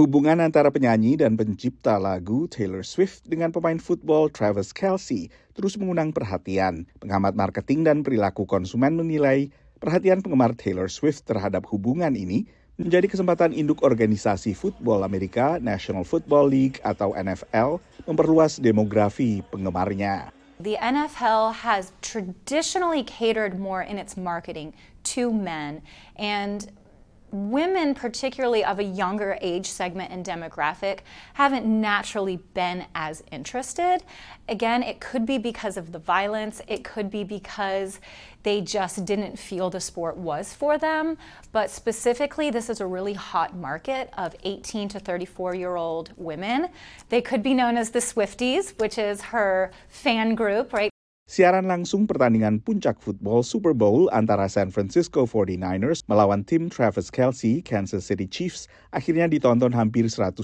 Hubungan antara penyanyi dan pencipta lagu Taylor Swift dengan pemain football Travis Kelce terus mengundang perhatian. Pengamat marketing dan perilaku konsumen menilai perhatian penggemar Taylor Swift terhadap hubungan ini menjadi kesempatan induk organisasi football Amerika National Football League atau NFL memperluas demografi penggemarnya. The NFL has traditionally catered more in its marketing to men and women, particularly of a younger age segment and demographic, haven't naturally been as interested. Again, it could be because of the violence, it could be because they just didn't feel the sport was for them. But specifically, this is a really hot market of 18 to 34 year old women. They could be known as the Swifties, which is her fan group, right? Siaran langsung pertandingan puncak football Super Bowl antara San Francisco 49ers melawan tim Travis Kelce, Kansas City Chiefs, akhirnya ditonton hampir 124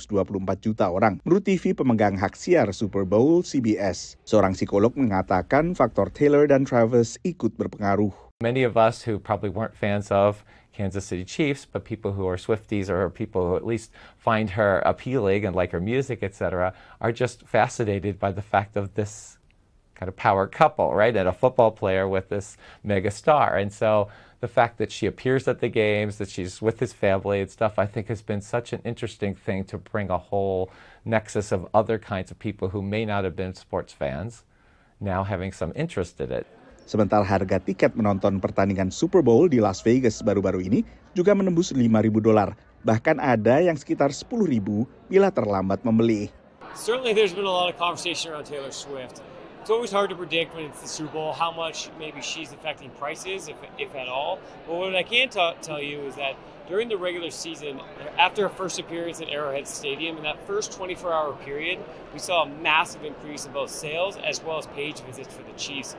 juta orang. Menurut TV pemegang hak siar Super Bowl CBS, seorang psikolog mengatakan faktor Taylor dan Travis ikut berpengaruh. Many of us who probably weren't fans of Kansas City Chiefs, but people who are Swifties or people who at least find her appealing and like her music, etc., are just fascinated by the fact of this kind of power couple, right? And a football player with this mega star. And so the fact that she appears at the games, that she's with his family and stuff, I think has been such an interesting thing to bring a whole nexus of other kinds of people who may not have been sports fans now having some interest in it. Sementara harga tiket menonton pertandingan Super Bowl di Las Vegas baru-baru ini juga menembus 5.000 dolar. Bahkan ada yang sekitar 10.000 bila terlambat membeli. Certainly there's been a lot of conversation around Taylor Swift. It's always hard to predict when it's the Super Bowl how much maybe she's affecting prices, if, if at all. But what I can t- tell you is that during the regular season, after her first appearance at Arrowhead Stadium, in that first 24 hour period, we saw a massive increase in both sales as well as page visits for the Chiefs.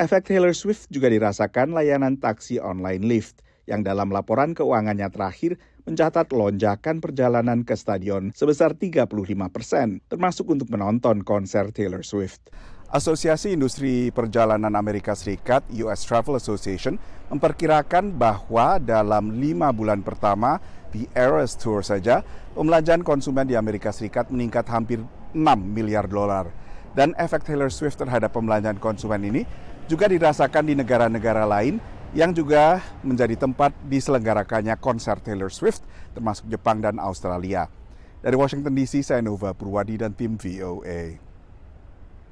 Efek Taylor Swift juga dirasakan layanan taksi online Lyft yang dalam laporan keuangannya terakhir mencatat lonjakan perjalanan ke stadion sebesar 35 persen, termasuk untuk menonton konser Taylor Swift. Asosiasi Industri Perjalanan Amerika Serikat US Travel Association memperkirakan bahwa dalam lima bulan pertama di Eras Tour saja pembelanjaan konsumen di Amerika Serikat meningkat hampir 6 miliar dolar. Dan efek Taylor Swift terhadap pembelanjaan konsumen ini juga dirasakan di negara-negara lain yang juga menjadi tempat diselenggarakannya konser Taylor Swift termasuk Jepang dan Australia. Dari Washington DC, saya Nova Purwadi dan tim VOA.